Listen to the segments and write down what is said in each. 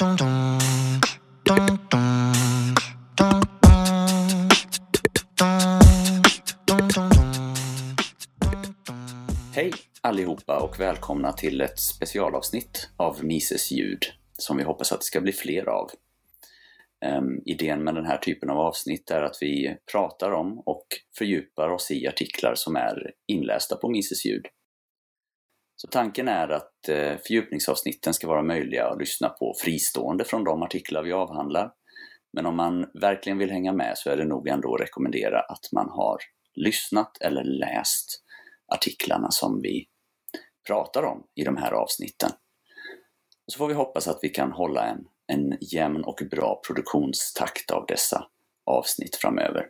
Hej allihopa och välkomna till ett specialavsnitt av Mises ljud som vi hoppas att det ska bli fler av. Um, idén med den här typen av avsnitt är att vi pratar om och fördjupar oss i artiklar som är inlästa på Mises ljud. Så tanken är att eh, fördjupningsavsnitten ska vara möjliga att lyssna på fristående från de artiklar vi avhandlar. Men om man verkligen vill hänga med så är det nog ändå att rekommendera att man har lyssnat eller läst artiklarna som vi pratar om i de här avsnitten. Och så får vi hoppas att vi kan hålla en, en jämn och bra produktionstakt av dessa avsnitt framöver.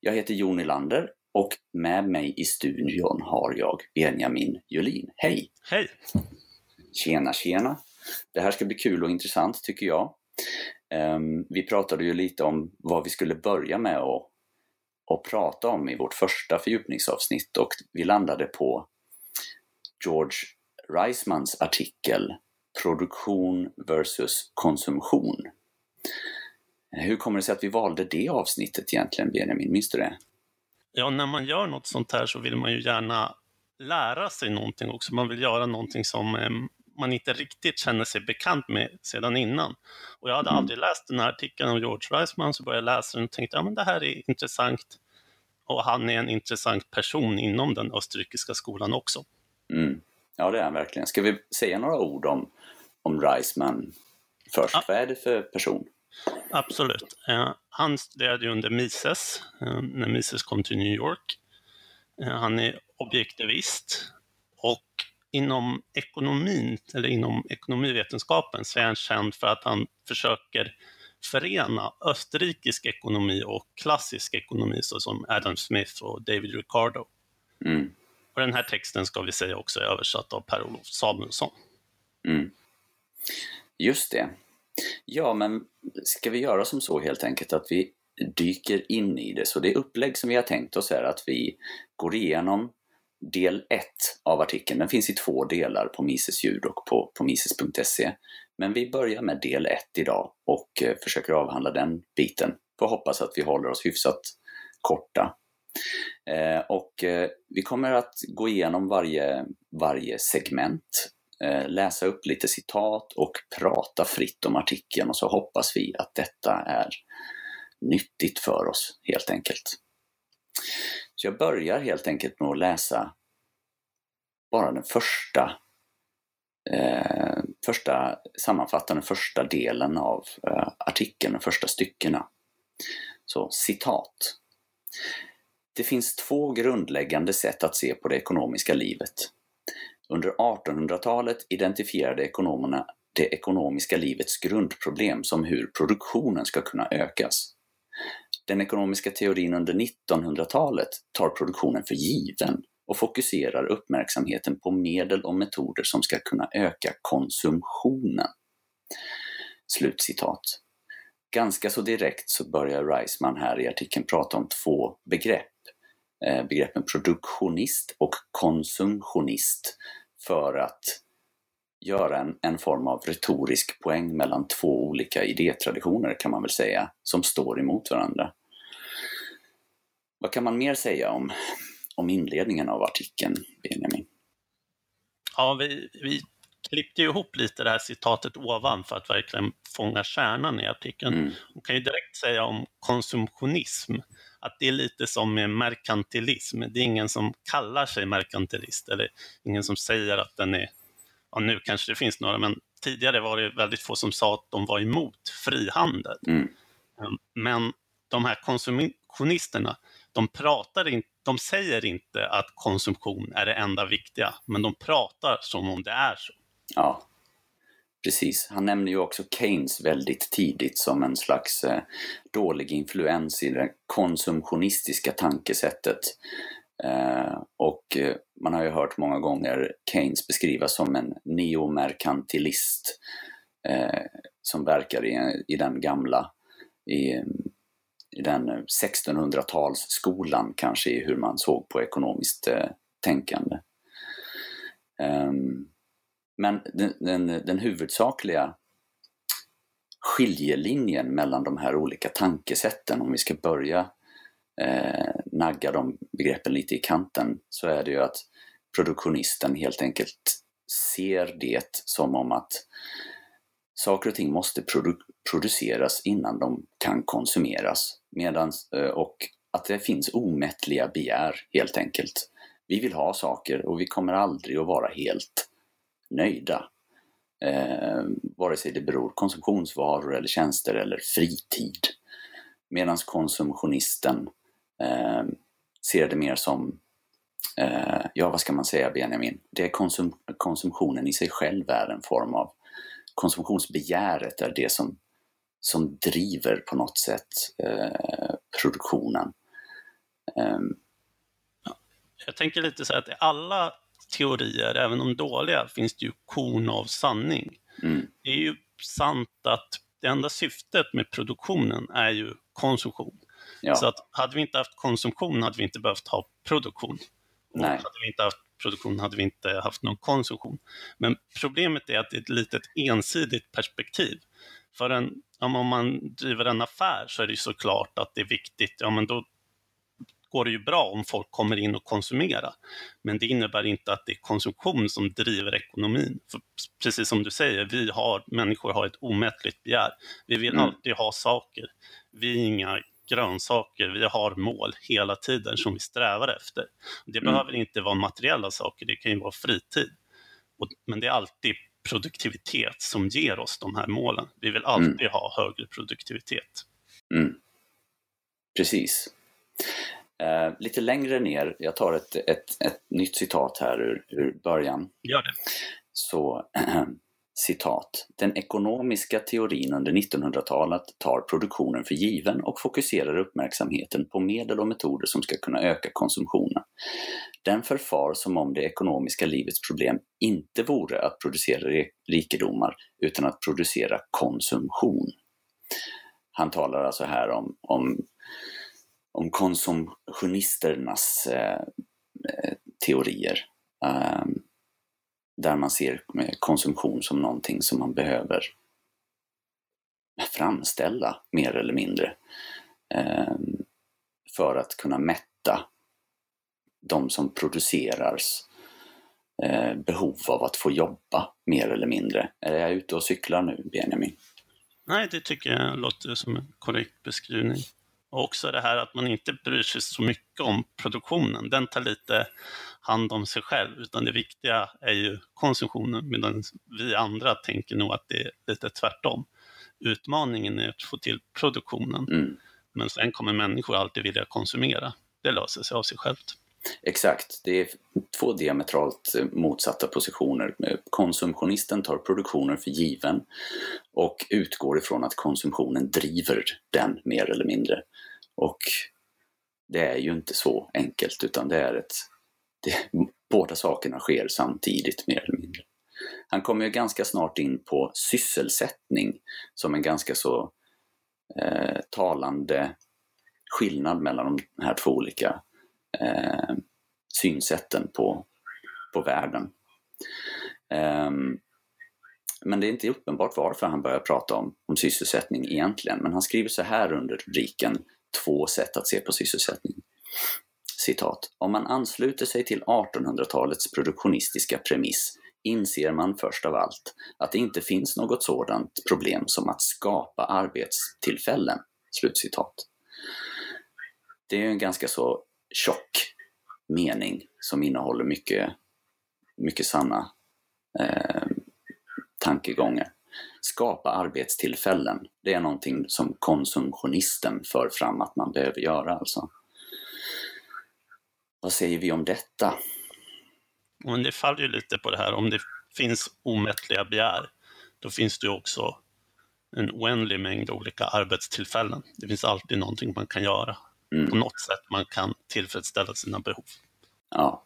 Jag heter Jon Nylander och med mig i studion har jag Benjamin Julin. Hej! Hej! Tjena, tjena! Det här ska bli kul och intressant tycker jag. Um, vi pratade ju lite om vad vi skulle börja med att, att prata om i vårt första fördjupningsavsnitt och vi landade på George Reismans artikel Produktion versus konsumtion. Hur kommer det sig att vi valde det avsnittet egentligen, Benjamin? Minns du det? Ja, när man gör något sånt här så vill man ju gärna lära sig någonting också. Man vill göra någonting som eh, man inte riktigt känner sig bekant med sedan innan. Och jag hade mm. aldrig läst den här artikeln om George Reisman, så började jag läsa den och tänkte ja, men det här är intressant. Och han är en intressant person inom den österrikiska skolan också. Mm. Ja, det är han verkligen. Ska vi säga några ord om, om Reisman först? Ja. Vad är det för person? Absolut. Eh, han studerade under Mises, eh, när Mises kom till New York. Eh, han är objektivist och inom ekonomin, eller inom ekonomivetenskapen, så är han känd för att han försöker förena österrikisk ekonomi och klassisk ekonomi, såsom Adam Smith och David Ricardo. Mm. Och den här texten ska vi säga också är översatt av Per-Olof Samuelsson. Mm. Just det. Ja, men ska vi göra som så helt enkelt att vi dyker in i det. Så det upplägg som vi har tänkt oss är att vi går igenom del 1 av artikeln. Den finns i två delar på Mises ljud och på, på mises.se. Men vi börjar med del 1 idag och eh, försöker avhandla den biten. Får hoppas att vi håller oss hyfsat korta. Eh, och eh, vi kommer att gå igenom varje, varje segment, Eh, läsa upp lite citat och prata fritt om artikeln och så hoppas vi att detta är nyttigt för oss helt enkelt. Så jag börjar helt enkelt med att läsa bara den första, eh, första sammanfattande första delen av eh, artikeln, de första styckena. Så citat. Det finns två grundläggande sätt att se på det ekonomiska livet. Under 1800-talet identifierade ekonomerna det ekonomiska livets grundproblem som hur produktionen ska kunna ökas. Den ekonomiska teorin under 1900-talet tar produktionen för given och fokuserar uppmärksamheten på medel och metoder som ska kunna öka konsumtionen. Slutcitat. Ganska så direkt så börjar Reisman här i artikeln prata om två begrepp. Eh, begreppen produktionist och konsumtionist för att göra en, en form av retorisk poäng mellan två olika idétraditioner kan man väl säga, som står emot varandra. Vad kan man mer säga om, om inledningen av artikeln, Benjamin? Ja, vi, vi klippte ihop lite det här citatet ovan för att verkligen fånga kärnan i artikeln. Mm. Man kan ju direkt säga om konsumtionism att det är lite som med merkantilism. Det är ingen som kallar sig merkantilist eller ingen som säger att den är, ja nu kanske det finns några, men tidigare var det väldigt få som sa att de var emot frihandel. Mm. Ehm, men de här konsumtionisterna, de, pratar in, de säger inte att konsumtion är det enda viktiga, men de pratar som om det är så. Ja, precis. Han nämner ju också Keynes väldigt tidigt som en slags eh, dålig influens i det konsumtionistiska tankesättet. Eh, och eh, man har ju hört många gånger Keynes beskrivas som en neomerkantilist eh, som verkar i, i den gamla, i, i den 1600-talsskolan kanske i hur man såg på ekonomiskt eh, tänkande. Um, men den, den, den, huvudsakliga skiljelinjen mellan de här olika tankesätten, om vi ska börja eh, nagga de begreppen lite i kanten, så är det ju att produktionisten helt enkelt ser det som om att saker och ting måste produ produceras innan de kan konsumeras. Medans, eh, och att det finns omättliga begär helt enkelt. Vi vill ha saker och vi kommer aldrig att vara helt nöjda. Eh, vare sig det beror konsumtionsvaror eller tjänster eller fritid. Medan konsumtionisten eh, ser det mer som, eh, ja vad ska man säga Benjamin, det är konsum konsumtionen i sig själv är en form av konsumtionsbegäret är det som, som driver på något sätt eh, produktionen. Um. Jag tänker lite så här att alla teorier, även de dåliga, finns det ju korn av sanning. Mm. Det är ju sant att det enda syftet med produktionen är ju konsumtion. Ja. Så att hade vi inte haft konsumtion hade vi inte behövt ha produktion. Och Nej. hade vi inte haft produktion hade vi inte haft någon konsumtion. Men problemet är att det är ett litet ensidigt perspektiv. För en, om man driver en affär så är det såklart att det är viktigt, ja men då går det ju bra om folk kommer in och konsumerar. Men det innebär inte att det är konsumtion som driver ekonomin. För precis som du säger, vi har, människor har ett omättligt begär. Vi vill mm. alltid ha saker. Vi är inga grönsaker, vi har mål hela tiden som vi strävar efter. Det mm. behöver inte vara materiella saker, det kan ju vara fritid. Men det är alltid produktivitet som ger oss de här målen. Vi vill alltid mm. ha högre produktivitet. Mm. Precis. Eh, lite längre ner, jag tar ett, ett, ett nytt citat här ur, ur början. Gör det. Så, citat. Den ekonomiska teorin under 1900-talet tar produktionen för given och fokuserar uppmärksamheten på medel och metoder som ska kunna öka konsumtionen. Den förfar som om det ekonomiska livets problem inte vore att producera rikedomar utan att producera konsumtion. Han talar alltså här om, om om konsumtionisternas eh, eh teorier. Eh, där man ser konsumtion som någonting som man behöver framställa mer eller mindre. Eh, för att kunna mätta de som producerars eh, behov av att få jobba mer eller mindre. Är jag ute och cyklar nu, Benjamin? Nej, det tycker jag låter som en korrekt beskrivning. Och också det här att man inte bryr sig så mycket om produktionen. Den tar lite hand om sig själv, utan det viktiga är ju konsumtionen, medan vi andra tänker nog att det är lite tvärtom. Utmaningen är att få till produktionen, mm. men sen kommer människor alltid vilja konsumera. Det löser sig av sig självt. Exakt, det är två diametralt eh, motsatta positioner. Eh, konsumtionisten tar produktionen för given och utgår ifrån att konsumtionen driver den mer eller mindre. Och det är ju inte så enkelt utan det är ett... Det, båda sakerna sker samtidigt mer eller mindre. Han kommer ju ganska snart in på sysselsättning som en ganska så eh, talande skillnad mellan de här två olika eh, synsätten på, på världen. Eh, men det är inte uppenbart varför han börjar prata om, om sysselsättning egentligen. Men han skriver så här under rubriken Två sätt att se på sysselsättning. Citat. Om man ansluter sig till 1800-talets produktionistiska premiss inser man först av allt att det inte finns något sådant problem som att skapa arbetstillfällen. Slutcitat. Det är en ganska så tjock mening som innehåller mycket, mycket sanna eh, tankegångar. Skapa arbetstillfällen, det är någonting som konsumtionisten för fram att man behöver göra alltså. Vad säger vi om detta? Men det faller ju lite på det här, om det finns omättliga begär, då finns det ju också en oändlig mängd olika arbetstillfällen. Det finns alltid någonting man kan göra mm. på något sätt man kan tillfredsställa sina behov. Ja,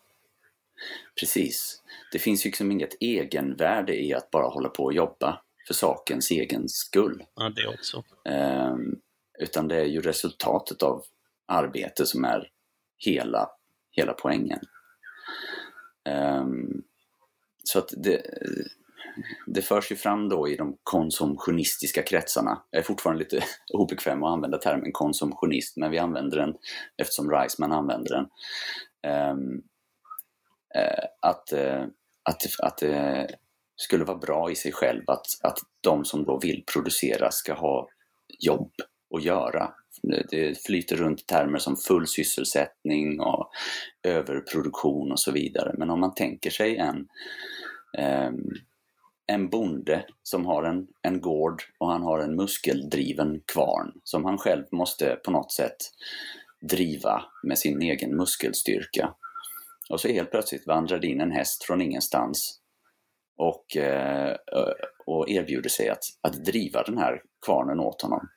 precis. Det finns ju liksom inget egenvärde i att bara hålla på och jobba för sakens egen skull. Ja, det också. Um, utan det är ju resultatet av arbete som är hela, hela poängen. Um, så att det, det förs ju fram då i de konsumtionistiska kretsarna. Jag är fortfarande lite obekväm att använda termen konsumtionist, men vi använder den eftersom Reisman använder den. Um, uh, att, uh, att, att det skulle vara bra i sig själv att, att de som då vill producera ska ha jobb att göra. Det flyter runt termer som full sysselsättning och överproduktion och så vidare. Men om man tänker sig en um, en bonde som har en, en gård och han har en muskeldriven kvarn som han själv måste på något sätt driva med sin egen muskelstyrka. Och så helt plötsligt vandrar det in en häst från ingenstans och, eh, och erbjuder sig att, att driva den här kvarnen åt honom.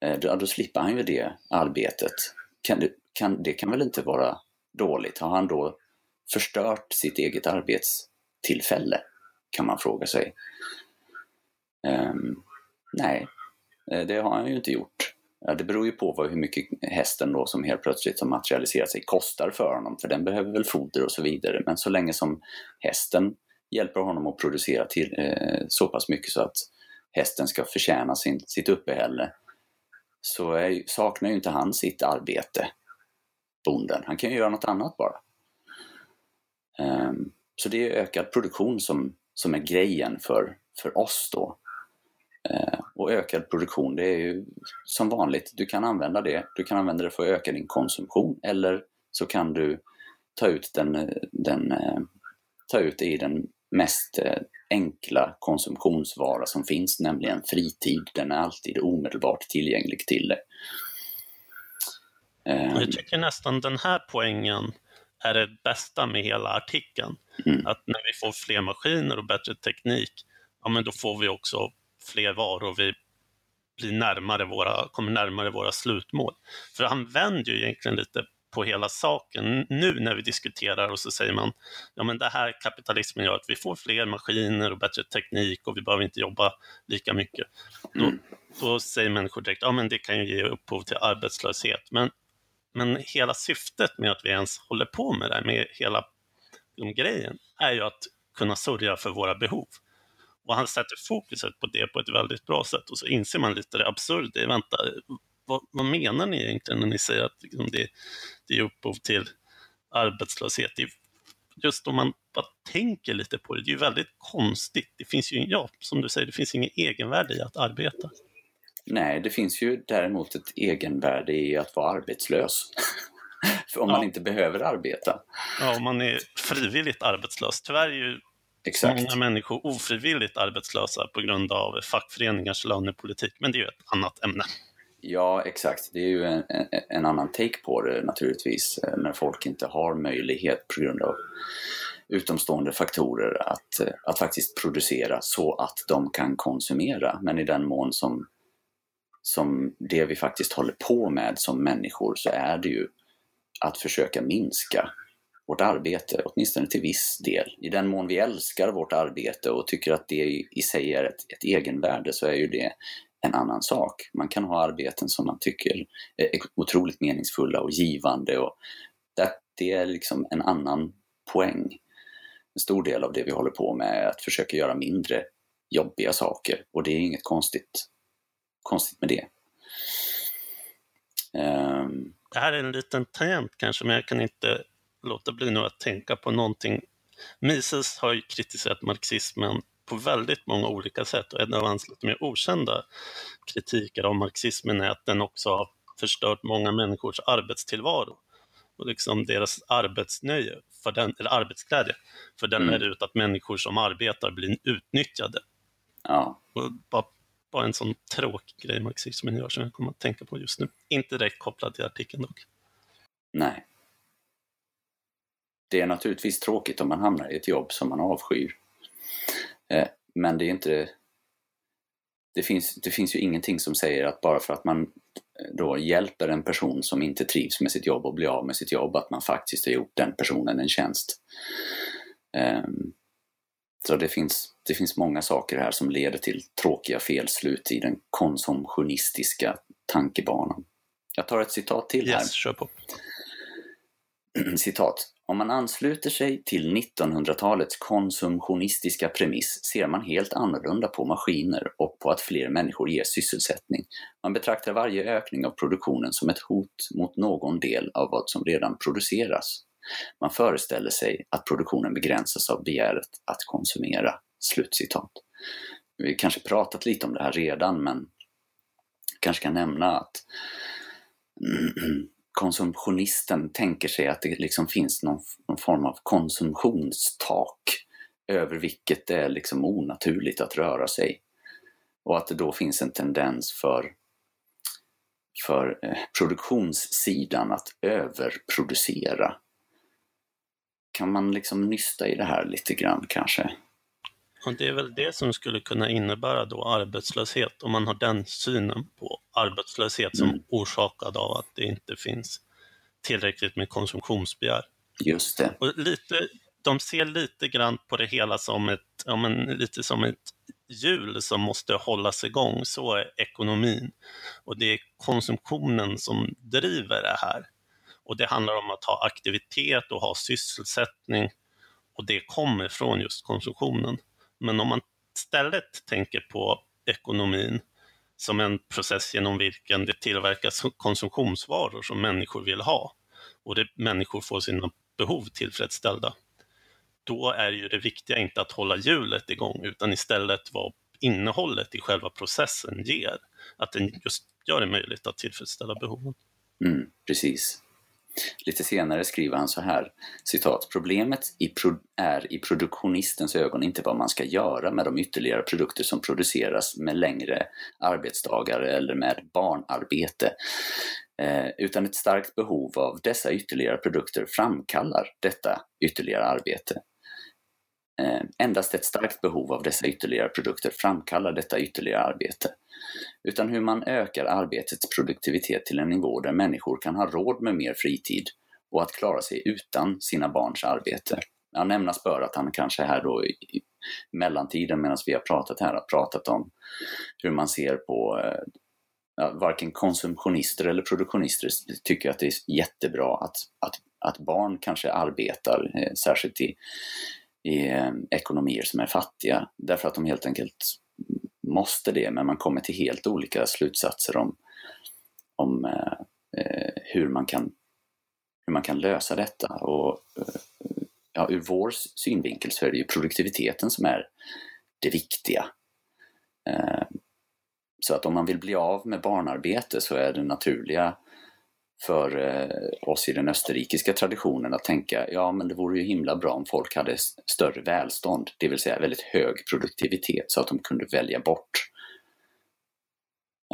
Eh, då, då slipper han ju det arbetet. Kan det, kan, det kan väl inte vara dåligt? Har han då förstört sitt eget arbetstillfälle? Kan man fråga sig. Um, nej, eh, det har han ju inte gjort. Det beror ju på vad, hur mycket hästen då som helt plötsligt som materialiserat sig kostar för honom, för den behöver väl foder och så vidare. Men så länge som hästen hjälper honom att producera till, eh, så pass mycket så att hästen ska förtjäna sin, sitt uppehälle så är, saknar ju inte han sitt arbete, bonden. Han kan ju göra något annat bara. Um, så det är ökad produktion som som är grejen för, för oss då. Eh, och ökad produktion, det är ju som vanligt, du kan använda det. Du kan använda det för att öka din konsumtion eller så kan du ta ut, den, den, eh, ta ut det i den mest eh, enkla konsumtionsvara som finns, nämligen fritid. Den är alltid omedelbart tillgänglig till dig. Jag tycker nästan den här poängen är det bästa med hela artikeln. Mm. Att när vi får fler maskiner och bättre teknik, ja men då får vi också fler varor. Vi blir närmare våra, kommer närmare våra slutmål. För han vänder ju egentligen lite på hela saken nu när vi diskuterar och så säger man ja men det här kapitalismen gör att vi får fler maskiner och bättre teknik och vi behöver inte jobba lika mycket. Mm. Då, då säger människor direkt ja men det kan ju ge upphov till arbetslöshet. Men men hela syftet med att vi ens håller på med det här, med hela grejen, är ju att kunna sörja för våra behov. Och han sätter fokuset på det på ett väldigt bra sätt och så inser man lite det absurda i, vänta, vad, vad, menar ni egentligen när ni säger att liksom, det, det är upphov till arbetslöshet? Det, just om man bara tänker lite på det, det är ju väldigt konstigt. Det finns ju, ja, som du säger, det finns ingen egenvärde i att arbeta. Nej, det finns ju däremot ett egenvärde i att vara arbetslös. För om ja. man inte behöver arbeta. Ja, om man är frivilligt arbetslös. Tyvärr är ju Exakt. många människor ofrivilligt arbetslösa på grund av fackföreningars lönepolitik. Men det är ju ett annat ämne. Ja, exakt. Det är ju en, en, en annan take på det naturligtvis. Eh, när folk inte har möjlighet på grund av utomstående faktorer att, eh, att faktiskt producera så att de kan konsumera. Men i den mån som som det vi faktiskt håller på med som människor så är det ju att försöka minska vårt arbete, åtminstone till viss del. I den mån vi älskar vårt arbete och tycker att det i sig är ett, ett egenvärde så är ju det en annan sak. Man kan ha arbeten som man tycker är otroligt meningsfulla och givande och det, det är liksom en annan poäng. En stor del av det vi håller på med är att försöka göra mindre jobbiga saker och det är inget konstigt konstigt med det. Um... Det här är en liten tangent kanske, men jag kan inte låta bli nu att tänka på någonting. Mises har ju kritiserat marxismen på väldigt många olika sätt och en av hans lite mer okända kritiker av marxismen är att den också har förstört många människors arbetstillvaro och liksom deras arbetsnöje, för den, eller arbetsglädje. För den mm. är ut att människor som arbetar blir utnyttjade. Ja. Och bara bara en sån tråkig grej marxismen gör som jag kommer att tänka på just nu. Inte direkt kopplad till artikeln dock. Nej. Det är naturligtvis tråkigt om man hamnar i ett jobb som man avskyr. Eh, men det är inte... Det finns, det finns ju ingenting som säger att bara för att man eh, då hjälper en person som inte trivs med sitt jobb och blir av med sitt jobb, att man faktiskt har gjort den personen en tjänst. Um, så det finns, det finns många saker här som leder till tråkiga felslut i den konsumtionistiska tankebanan. Jag tar ett citat till här. Yes, kör på. citat. Om man ansluter sig till 1900-talets konsumtionistiska premiss ser man helt annorlunda på maskiner och på att fler människor ger sysselsättning. Man betraktar varje ökning av produktionen som ett hot mot någon del av vad som redan produceras. Man föreställer sig att produktionen begränsas av begäret att konsumera. Slutcitat. Vi kanske pratat lite om det här redan, men kanske kan nämna att konsumtionisten tänker sig att det liksom finns någon, någon, form av konsumtionstak över vilket det är liksom onaturligt att röra sig. Och att det då finns en tendens för, för eh, produktionssidan att överproducera. Kan man liksom nysta i det här lite grann kanske? Och det är väl det som skulle kunna innebära då arbetslöshet, om man har den synen på arbetslöshet som mm. orsakad av att det inte finns tillräckligt med konsumtionsbegär. Just det. Och lite, de ser lite grann på det hela som ett, ja, men, lite som ett hjul som måste hållas igång. Så är ekonomin. Och det är konsumtionen som driver det här. Och det handlar om att ha aktivitet och ha sysselsättning. Och det kommer från just konsumtionen. Men om man istället tänker på ekonomin som en process genom vilken det tillverkas konsumtionsvaror som människor vill ha och det, människor får sina behov tillfredsställda. Då är ju det viktiga inte att hålla hjulet igång utan istället vad innehållet i själva processen ger. Att den just gör det möjligt att tillfredsställa behoven. Mm, precis. Lite senare skriver han så här, citat, problemet i är i produktionistens ögon inte vad man ska göra med de ytterligare produkter som produceras med längre arbetsdagar eller med barnarbete, eh, utan ett starkt behov av dessa ytterligare produkter framkallar detta ytterligare arbete. Eh, endast ett starkt behov av dessa ytterligare produkter framkallar detta ytterligare arbete utan hur man ökar arbetets produktivitet till en nivå där människor kan ha råd med mer fritid och att klara sig utan sina barns arbete. Jag nämnas bör att han kanske här då i mellantiden medan vi har pratat här har pratat om hur man ser på eh, ja, varken konsumtionister eller produktionister tycker att det är jättebra att, att, att barn kanske arbetar, eh, särskilt i, i eh, ekonomier som är fattiga, därför att de helt enkelt måste det, men man kommer till helt olika slutsatser om, om eh, eh hur, man kan, hur man kan lösa detta. Och, eh, ja, ur vår synvinkel så är det ju produktiviteten som är det viktiga. Eh, så att om man vill bli av med barnarbete så är det naturliga för eh, oss i den österrikiska traditionen att tänka ja men det vore ju himla bra om folk hade större välstånd, det vill säga väldigt hög produktivitet så att de kunde välja bort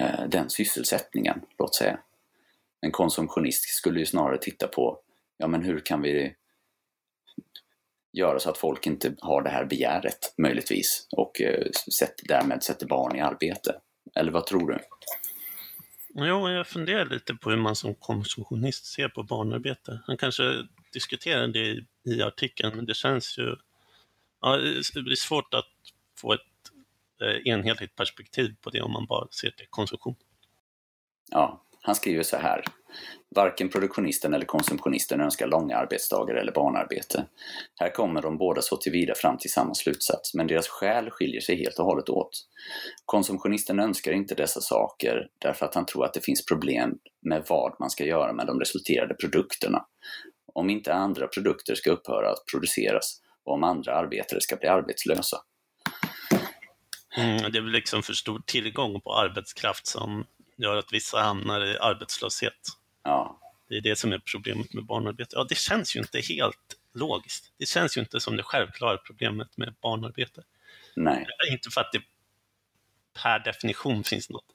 eh, den sysselsättningen, låt säga. En konsumtionist skulle ju snarare titta på ja men hur kan vi göra så att folk inte har det här begäret möjligtvis och eh, därmed sätter barn i arbete. Eller vad tror du? Jo, jag funderar lite på hur man som konsumtionist ser på barnarbete. Han kanske diskuterar det i, i artikeln, men det känns ju... Ja, det blir svårt att få ett eh, enhetligt perspektiv på det om man bara ser till konsumtion. Ja, han skriver så här. Varken produktionisten eller konsumtionisten önskar långa arbetsdagar eller barnarbete. Här kommer de båda så tillvida fram till samma slutsats, men deras skäl skiljer sig helt och hållet åt. Konsumtionisten önskar inte dessa saker därför att han tror att det finns problem med vad man ska göra med de resulterade produkterna. Om inte andra produkter ska upphöra att produceras och om andra arbetare ska bli arbetslösa. Mm, det är väl liksom för stor tillgång på arbetskraft som gör att vissa hamnar i arbetslöshet. Ja. Det är det som är problemet med barnarbete. Ja, det känns ju inte helt logiskt. Det känns ju inte som det självklara problemet med barnarbete. Nej. Inte för att det per definition finns något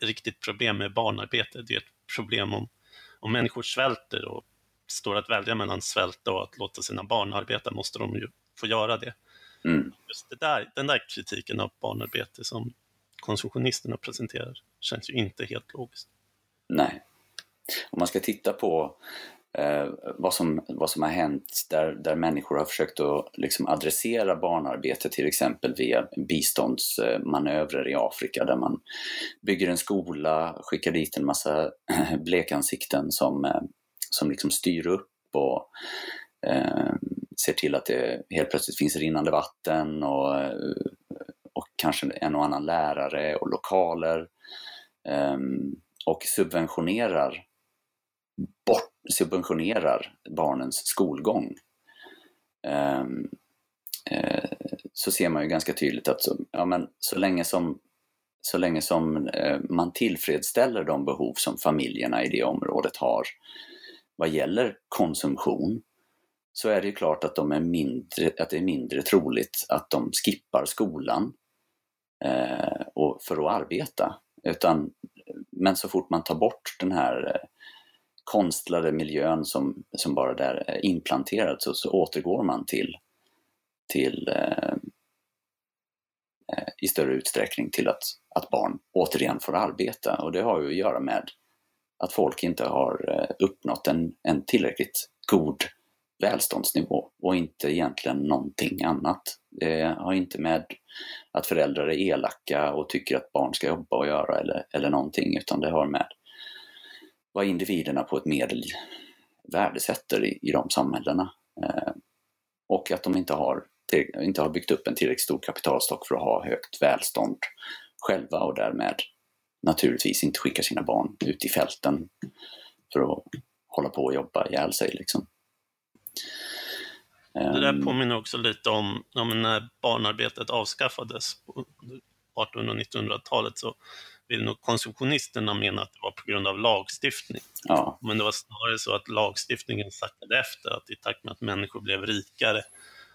riktigt problem med barnarbete. Det är ett problem om, om människor svälter och står att välja mellan svälta och att låta sina barn arbeta måste de ju få göra det. Mm. Just det där, den där kritiken av barnarbete som konsumtionisterna presenterar känns ju inte helt logiskt. Nej. Om man ska titta på eh, vad, som, vad som har hänt där, där människor har försökt att liksom adressera barnarbete till exempel via biståndsmanövrer i Afrika där man bygger en skola, skickar dit en massa blekansikten som, eh, som liksom styr upp och eh, ser till att det helt plötsligt finns rinnande vatten och, och kanske en och annan lärare och lokaler. Ehm, och subventionerar, bort, subventionerar barnens skolgång. Ehm, eh, så ser man ju ganska tydligt att så, ja, men så länge som så länge som eh, man tillfredsställer de behov som familjerna i det området har vad gäller konsumtion så är det klart att, de är mindre, att det är mindre troligt att de skippar skolan eh, och, för att arbeta. Utan, men så fort man tar bort den här eh, konstlade miljön som, som bara där är implanterad så, så återgår man till, till eh, eh i större utsträckning till att, att barn återigen får arbeta. Och det har ju att göra med att folk inte har eh, uppnått en, en tillräckligt god välståndsnivå och inte egentligen någonting annat. Det har inte med att föräldrar är elaka och tycker att barn ska jobba och göra eller, eller någonting utan det har med vad individerna på ett medel värdesätter i, i de samhällena. Eh, och att de inte har inte har byggt upp en tillräckligt stor kapitalstock för att ha högt välstånd själva och därmed naturligtvis inte skickar sina barn ut i fälten för att hålla på och jobba ihjäl sig. Liksom. Det där ehm. påminner också lite om, om när barnarbetet avskaffades på 1800 och 1900-talet så vill nog konsumtionisterna mena att det var på grund av lagstiftning. Ja. Men det var snarare så att lagstiftningen sackade efter, att i takt med att människor blev rikare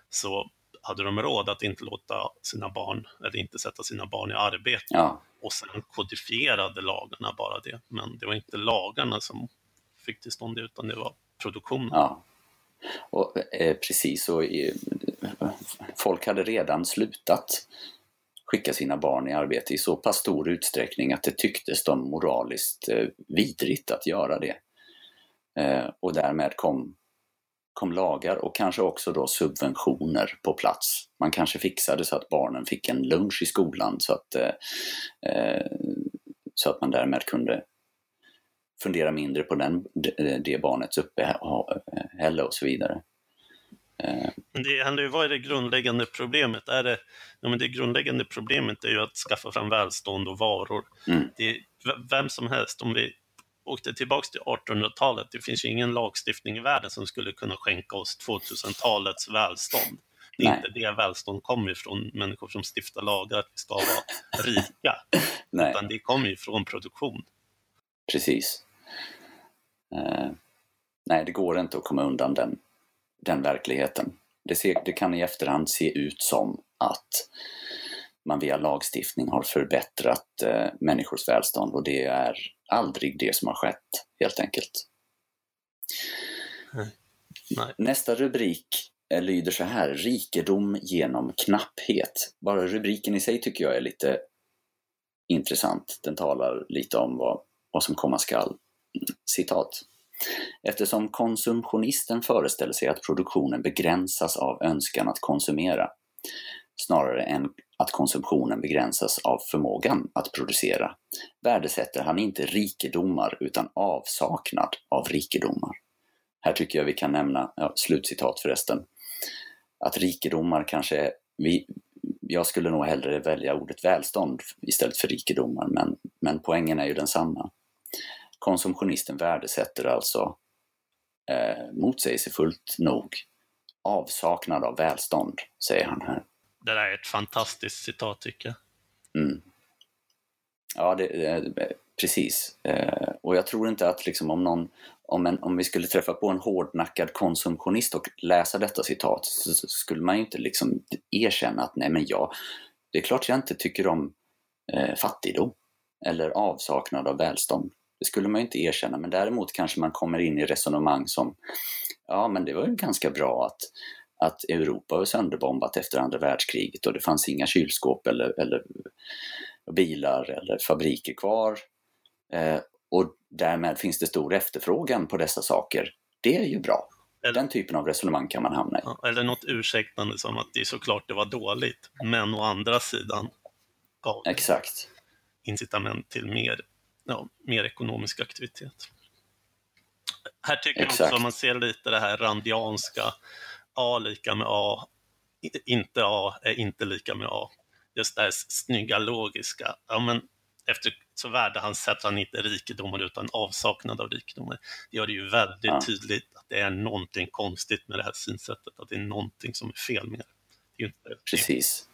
så hade de råd att inte låta sina barn, eller inte sätta sina barn i arbete. Ja. Och sen kodifierade lagarna bara det. Men det var inte lagarna som fick till stånd det, utan det var produktionen. Ja. Och, eh, precis, och eh, folk hade redan slutat skicka sina barn i arbete i så pass stor utsträckning att det tycktes dem moraliskt eh, vidrigt att göra det. Eh, och därmed kom kom lagar och kanske också då subventioner på plats. Man kanske fixade så att barnen fick en lunch i skolan så att, eh, eh så att man därmed kunde fundera mindre på den, det barnets uppehälle och så vidare. Eh. Det, vad är det grundläggande problemet? Är det, ja, men det grundläggande problemet är ju att skaffa fram välstånd och varor. Mm. Det, vem som helst, om vi åkte tillbaks till 1800-talet, det finns ju ingen lagstiftning i världen som skulle kunna skänka oss 2000-talets välstånd. Det är Nej. inte det välstånd kommer ifrån människor som stiftar lagar att vi ska vara rika, Nej. utan det kommer ju från produktion. Precis. Uh, nej, det går inte att komma undan den, den verkligheten. Det, ser, det kan i efterhand se ut som att man via lagstiftning har förbättrat uh, människors välstånd och det är aldrig det som har skett, helt enkelt. Nej. Nästa rubrik eh, lyder så här, rikedom genom knapphet. Bara rubriken i sig tycker jag är lite intressant. Den talar lite om vad, vad som komma skall. Citat. Eftersom konsumtionisten föreställer sig att produktionen begränsas av önskan att konsumera snarare än att konsumtionen begränsas av förmågan att producera, värdesätter han inte rikedomar utan avsaknad av rikedomar. Här tycker jag vi kan nämna, ja, slutcitat förresten, att rikedomar kanske, vi, jag skulle nog hellre välja ordet välstånd istället för rikedomar, men, men poängen är ju densamma. Konsumtionisten värdesätter alltså eh, motsägelsefullt nog avsaknad av välstånd, säger han här. Det där är ett fantastiskt citat tycker jag. Mm. Ja, det, det, precis. Eh, och jag tror inte att liksom om någon om, en, om vi skulle träffa på en hårdnackad konsumtionist och läsa detta citat så, så skulle man ju inte liksom erkänna att nej men jag, det är klart jag inte tycker om eh, fattigdom eller avsaknad av välstånd. Det skulle man ju inte erkänna, men däremot kanske man kommer in i resonemang som ja men det var ju ganska bra att att Europa var sönderbombat efter andra världskriget och det fanns inga kylskåp eller, eller bilar eller fabriker kvar. Eh, och därmed finns det stor efterfrågan på dessa saker. Det är ju bra. Eller, Den typen av resonemang kan man hamna i. Eller något ursäktande som att det är såklart det var dåligt, men å andra sidan gav Exakt. incitament till mer, ja, mer ekonomisk aktivitet. här tycker Exakt. jag också man ser lite det här randianska, A lika med A, inte A är inte lika med A. Just det här snygga logiska. Ja, men efter så värde han inte rikedomar utan avsaknad av rikedomar. Det gör det ju väldigt ja. tydligt att det är någonting konstigt med det här synsättet, att det är någonting som är fel med det. det är inte, Precis.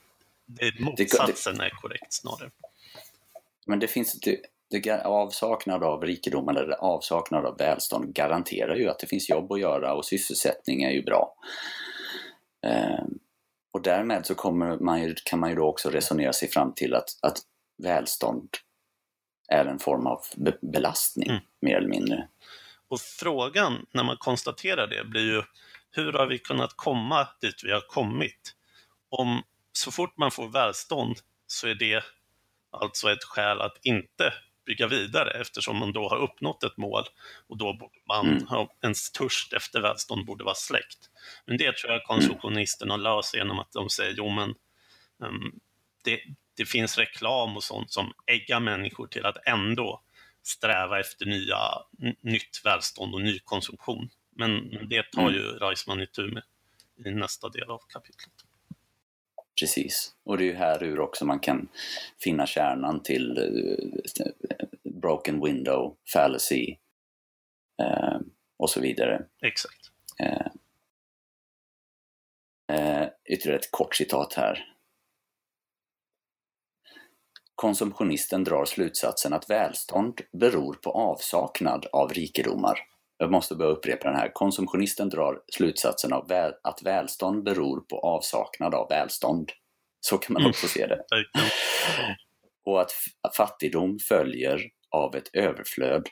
Det, det, motsatsen det, är korrekt snarare. Men det finns, det, det, avsaknad av rikedom eller avsaknad av välstånd garanterar ju att det finns jobb att göra och sysselsättning är ju bra. Eh, och därmed så kommer man ju, kan man ju då också resonera sig fram till att, att välstånd är en form av be belastning, mm. mer eller mindre. Och frågan när man konstaterar det blir ju, hur har vi kunnat komma dit vi har kommit? Om så fort man får välstånd så är det alltså ett skäl att inte bygga vidare eftersom man då har uppnått ett mål och då borde man mm. ha, ens törst efter välstånd borde vara släckt. Men det tror jag konsumtionisterna löser genom att de säger, jo men um, det, det finns reklam och sånt som äggar människor till att ändå sträva efter nya, nytt välstånd och ny konsumtion. Men det tar mm. ju Reisman itu med i nästa del av kapitlet. Precis, och det är ju här ur också man kan finna kärnan till uh, broken window, fallacy uh, och så vidare. Exakt. Uh, ytterligare ett kort citat här. Konsumtionisten drar slutsatsen att välstånd beror på avsaknad av rikedomar. Jag måste börja upprepa den här. Konsumtionisten drar slutsatsen av väl, att välstånd beror på avsaknad av välstånd. Så kan man också se det. Och att fattigdom följer av ett överflöd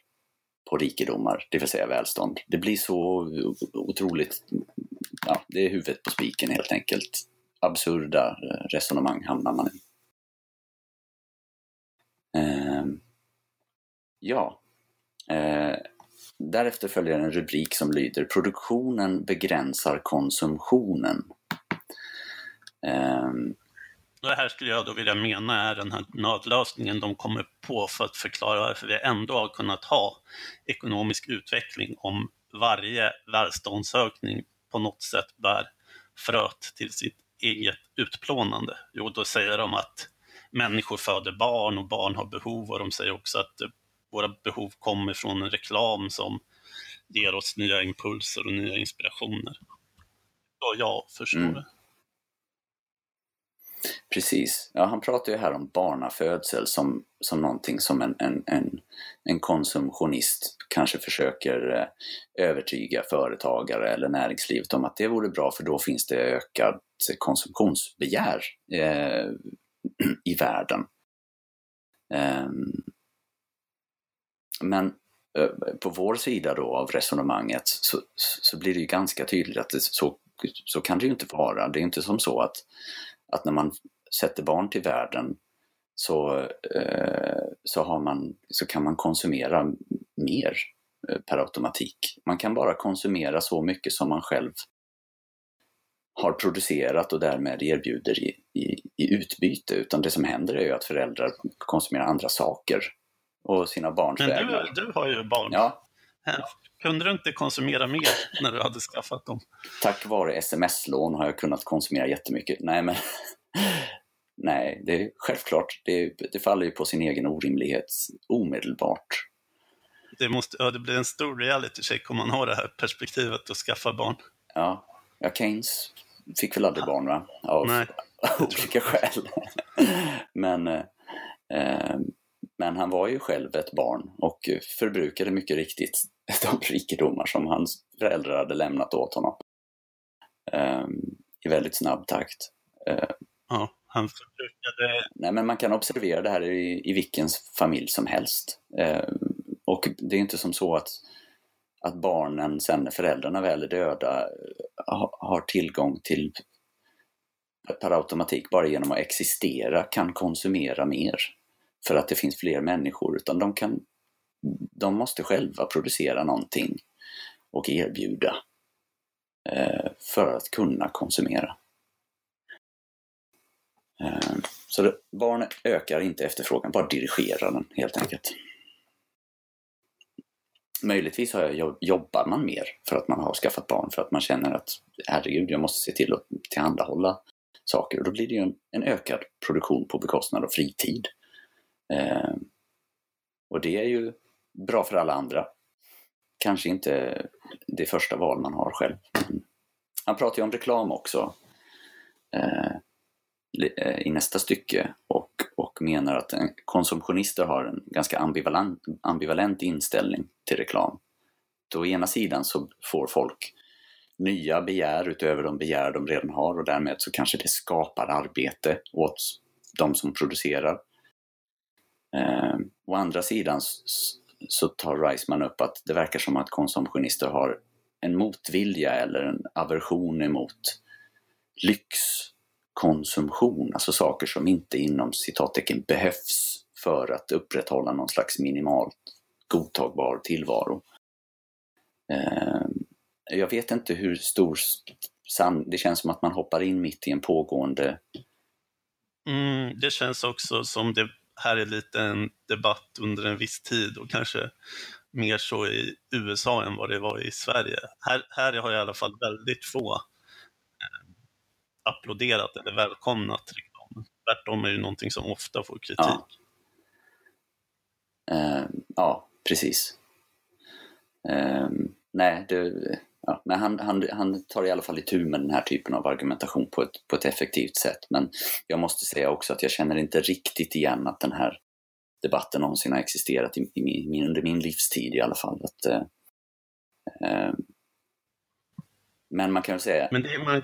på rikedomar, det vill säga välstånd. Det blir så otroligt, ja, det är huvudet på spiken helt enkelt. Absurda resonemang hamnar man i. Eh, ja. Eh, därefter följer en rubrik som lyder Produktionen begränsar konsumtionen. Um, det här skulle jag då vilja mena är den här nödlösningen de kommer på för att förklara varför vi ändå har kunnat ha ekonomisk utveckling om varje välståndsökning på något sätt bär fröet till sitt eget utplånande. Jo, då säger de att människor föder barn och barn har behov och de säger också att våra behov kommer från en reklam som ger oss nya impulser och nya inspirationer. Ja, jag förstår mm. det. Precis. Ja, han pratar ju här om barnafödsel som, som någonting som en, en, en, en konsumtionist kanske försöker eh, övertyga företagare eller näringslivet om att det vore bra för då finns det ökat konsumtionsbegär eh, i världen. Ehm, men eh, på vår sida då av resonemanget så, så blir det ju ganska tydligt att det, så, så kan det ju inte vara. Det är inte som så att, att när man sätter barn till världen så, eh, så, har man, så kan man konsumera mer eh, per automatik. Man kan bara konsumera så mycket som man själv har producerat och därmed erbjuder i, i, i, utbyte. Utan det som händer är ju att föräldrar konsumerar andra saker och sina barns Men du, du har ju barn. Ja. Kunde du inte konsumera mer när du hade skaffat dem? Tack vare sms-lån har jag kunnat konsumera jättemycket. Nej, men Nej, det är självklart. Det, det faller ju på sin egen orimlighet omedelbart. Det, måste, ja, det blir en stor reality check om man har det här perspektivet att skaffa barn. Ja, ja Keynes fick väl aldrig barn va? Av Nej, olika skäl. men, eh, men han var ju själv ett barn och förbrukade mycket riktigt de rikedomar som hans föräldrar hade lämnat åt honom. Eh, I väldigt snabb takt. Eh, ja, han förbrukade... Nej, men man kan observera det här i, i vilken familj som helst. Eh, och det är inte som så att att barnen sen när föräldrarna väl är döda har tillgång till per automatik bara genom att existera kan konsumera mer för att det finns fler människor utan de kan de måste själva producera någonting och erbjuda eh, för att kunna konsumera. Eh, så det, barn ökar inte efterfrågan, bara dirigerar den helt enkelt. möjligtvis har jag, jobbar man mer för att man har skaffat barn, för att man känner att herregud, jag måste se till att tillhandahålla saker. Och då blir det ju en, en ökad produktion på bekostnad av fritid. Eh, och det är ju bra för alla andra. Kanske inte det första val man har själv. Han pratar ju om reklam också eh, eh, i nästa stycke och, och menar att konsumtionister har en ganska ambivalent, ambivalent inställning till reklam. Då å ena sidan så får folk nya begär utöver de begär de redan har och därmed så kanske det skapar arbete åt de som producerar. Eh, å andra sidan så tar Reisman upp att det verkar som att konsumtionister har en motvilja eller en aversion emot lyxkonsumtion, alltså saker som inte inom citattecken behövs för att upprätthålla någon slags minimalt godtagbar tillvaro. Eh, jag vet inte hur stor det känns som att man hoppar in mitt i en pågående... Mm, det känns också som det här är lite en debatt under en viss tid och kanske mer så i USA än vad det var i Sverige. Här, här har i alla fall väldigt få eh, applåderat eller välkomnat reklamen. Tvärtom är det någonting som ofta får kritik. Ja, uh, ja precis. Uh, nej, det, ja, men han, han, han tar i alla fall itu med den här typen av argumentation på ett, på ett effektivt sätt. Men jag måste säga också att jag känner inte riktigt igen att den här debatten någonsin har existerat i, i min, under min livstid i alla fall. Att, eh, eh, men man kan väl säga... Men det man...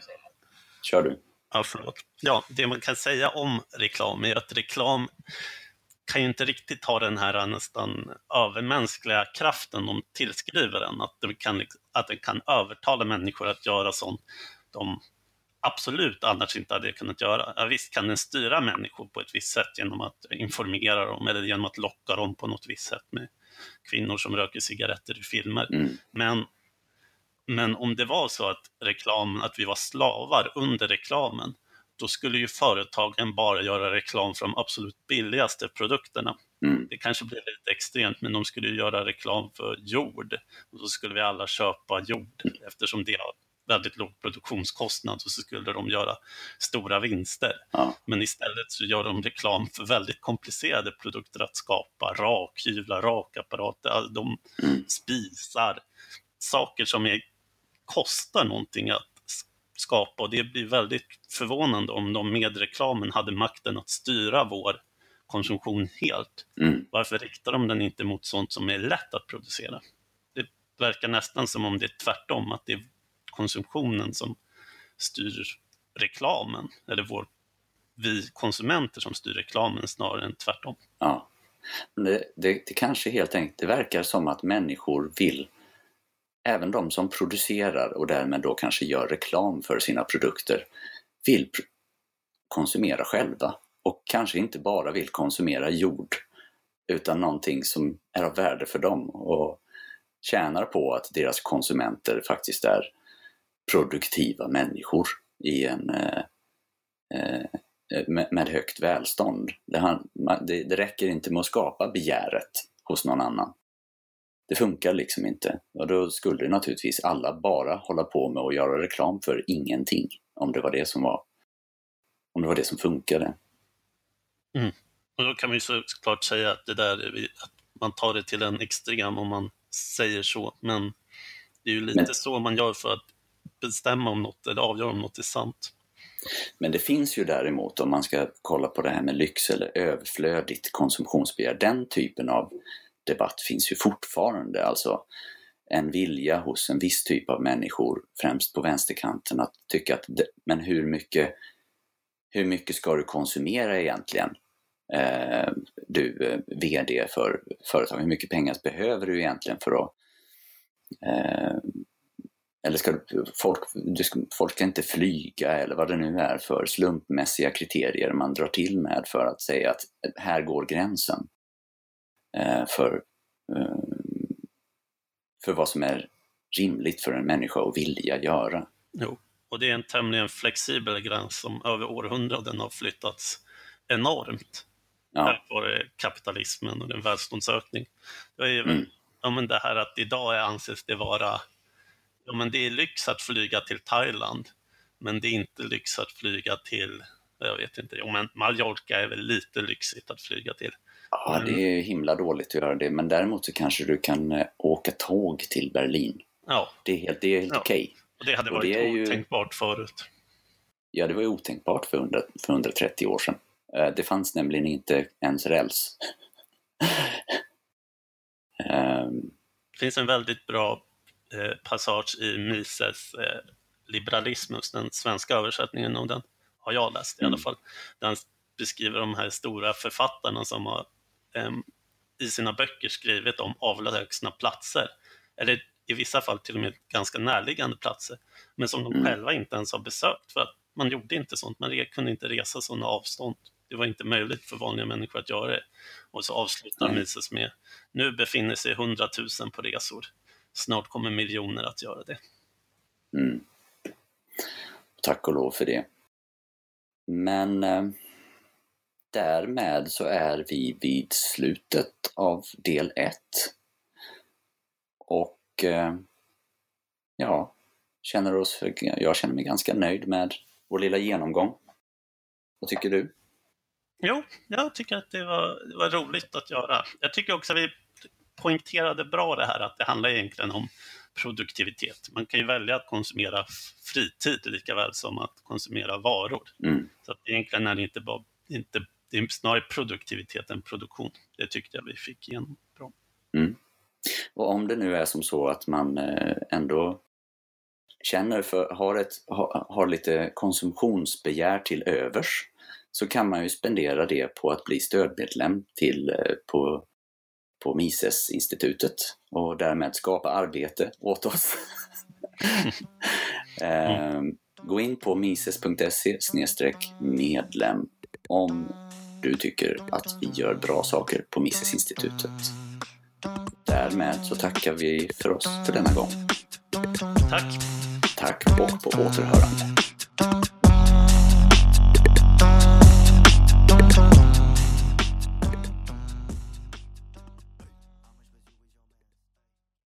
Kör du. Ja, förlåt. Ja, det man kan säga om reklam är att reklam kan ju inte riktigt ha den här nästan övermänskliga kraften de tillskriver den, att den kan, att den kan övertala människor att göra sånt de absolut annars inte hade kunnat göra. Ja, visst kan den styra människor på ett visst sätt genom att informera dem eller genom att locka dem på något visst sätt med kvinnor som röker cigaretter i filmer. Mm. Men, men om det var så att reklamen, att vi var slavar under reklamen, då skulle ju företagen bara göra reklam för de absolut billigaste produkterna. Mm. Det kanske blir lite extremt, men de skulle göra reklam för jord. Och då skulle vi alla köpa jord eftersom det har väldigt låg produktionskostnad och så skulle de göra stora vinster. Ja. Men istället så gör de reklam för väldigt komplicerade produkter att skapa, rakhyvlar, rakapparater, de mm. spisar, saker som är, kostar någonting att skapa och det blir väldigt förvånande om de med reklamen hade makten att styra vår konsumtion helt. Mm. Varför riktar de den inte mot sånt som är lätt att producera? Det verkar nästan som om det är tvärtom, att det är konsumtionen som styr reklamen, eller vår, vi konsumenter som styr reklamen snarare än tvärtom. Ja. Det, det, det kanske helt enkelt, det verkar som att människor vill, även de som producerar och därmed då kanske gör reklam för sina produkter, vill konsumera själva och kanske inte bara vill konsumera jord utan någonting som är av värde för dem och tjänar på att deras konsumenter faktiskt är produktiva människor i en, eh, eh med, med, högt välstånd. Det, det, det räcker inte med att skapa begäret hos någon annan. Det funkar liksom inte. Och då skulle naturligtvis alla bara hålla på med att göra reklam för ingenting. Om det var det som var om det var det som funkade. Mm. Och då kan man ju såklart säga att det där, att man tar det till en extrem om man säger så, men det är ju lite men, så man gör för att bestämma om något eller avgöra om något är sant. Men det finns ju däremot, om man ska kolla på det här med lyx eller överflödigt konsumtionsbegär, den typen av debatt finns ju fortfarande. Alltså en vilja hos en viss typ av människor, främst på vänsterkanten, att tycka att men hur mycket, hur mycket ska du konsumera egentligen? Eh, du eh, VD för företag, hur mycket pengar behöver du egentligen för att eh, eller ska du, folk, folk ska inte flyga eller vad det nu är för slumpmässiga kriterier man drar till med för att säga att här går gränsen eh, för, eh, för vad som är rimligt för en människa att vilja göra. Jo, och det är en tämligen flexibel gräns som över århundraden har flyttats enormt ja. tack vare kapitalismen och den välståndsökning. Det är, mm. ja, men det här att idag anses det vara, ja men det är lyx att flyga till Thailand, men det är inte lyx att flyga till, jag vet inte, jo men Mallorca är väl lite lyxigt att flyga till. Ja, det är himla dåligt att göra det, men däremot så kanske du kan eh, åka tåg till Berlin. Ja. Det är helt, det är helt Ja. okej. Och det hade Och varit det är ju- otänkbart förut. Ja, det var ju otänkbart för, 100, för 130 år sedan. Eh, Det fanns nämligen inte ens räls. Ehm, Det finns en väldigt bra eh, passage i Mises eh, Liberalismus, den svenska översättningen av den, har jag läst i alla Mm. fall. Den beskriver de här stora författarna som har ehm, i sina böcker skrivit om avlägsna platser, eller i vissa fall till och med ganska närliggande platser, men som de Mm. själva inte ens har besökt för att man gjorde inte sånt, man kunde inte resa sådana avstånd. Det var inte möjligt för vanliga människor att göra det. Och så avslutar Nej. Mises med nu befinner sig hundratusen på resor. Snart kommer miljoner att göra det. mm. Tack och lov för det. Men eh, därmed så är vi vid slutet av del 1. Och eh, ja, känner oss, jag känner mig ganska nöjd med vår lilla genomgång. Vad tycker du? Jo, jag tycker att det var, det var roligt att göra. Jag tycker också att vi poängterade bra det här att det handlar egentligen om produktivitet. Man kan ju välja att konsumera fritid lika väl som att konsumera varor. Mm. Så att egentligen är det inte bara, inte, det är snarare produktivitet än produktion. Det tyckte jag vi fick igenom bra. Och om det nu är som så att man eh, ändå känner för, har, ett, har, har lite konsumtionsbegär till övers så kan man ju spendera det på att bli stödmedlem till, eh, på, på Mises-institutet och därmed skapa arbete åt oss. eh, gå in på mises.se medlem om du tycker att vi gör bra saker på Mises-institutet. Därmed så tackar vi för oss för denna gång. Tack! Tack och på återhörande.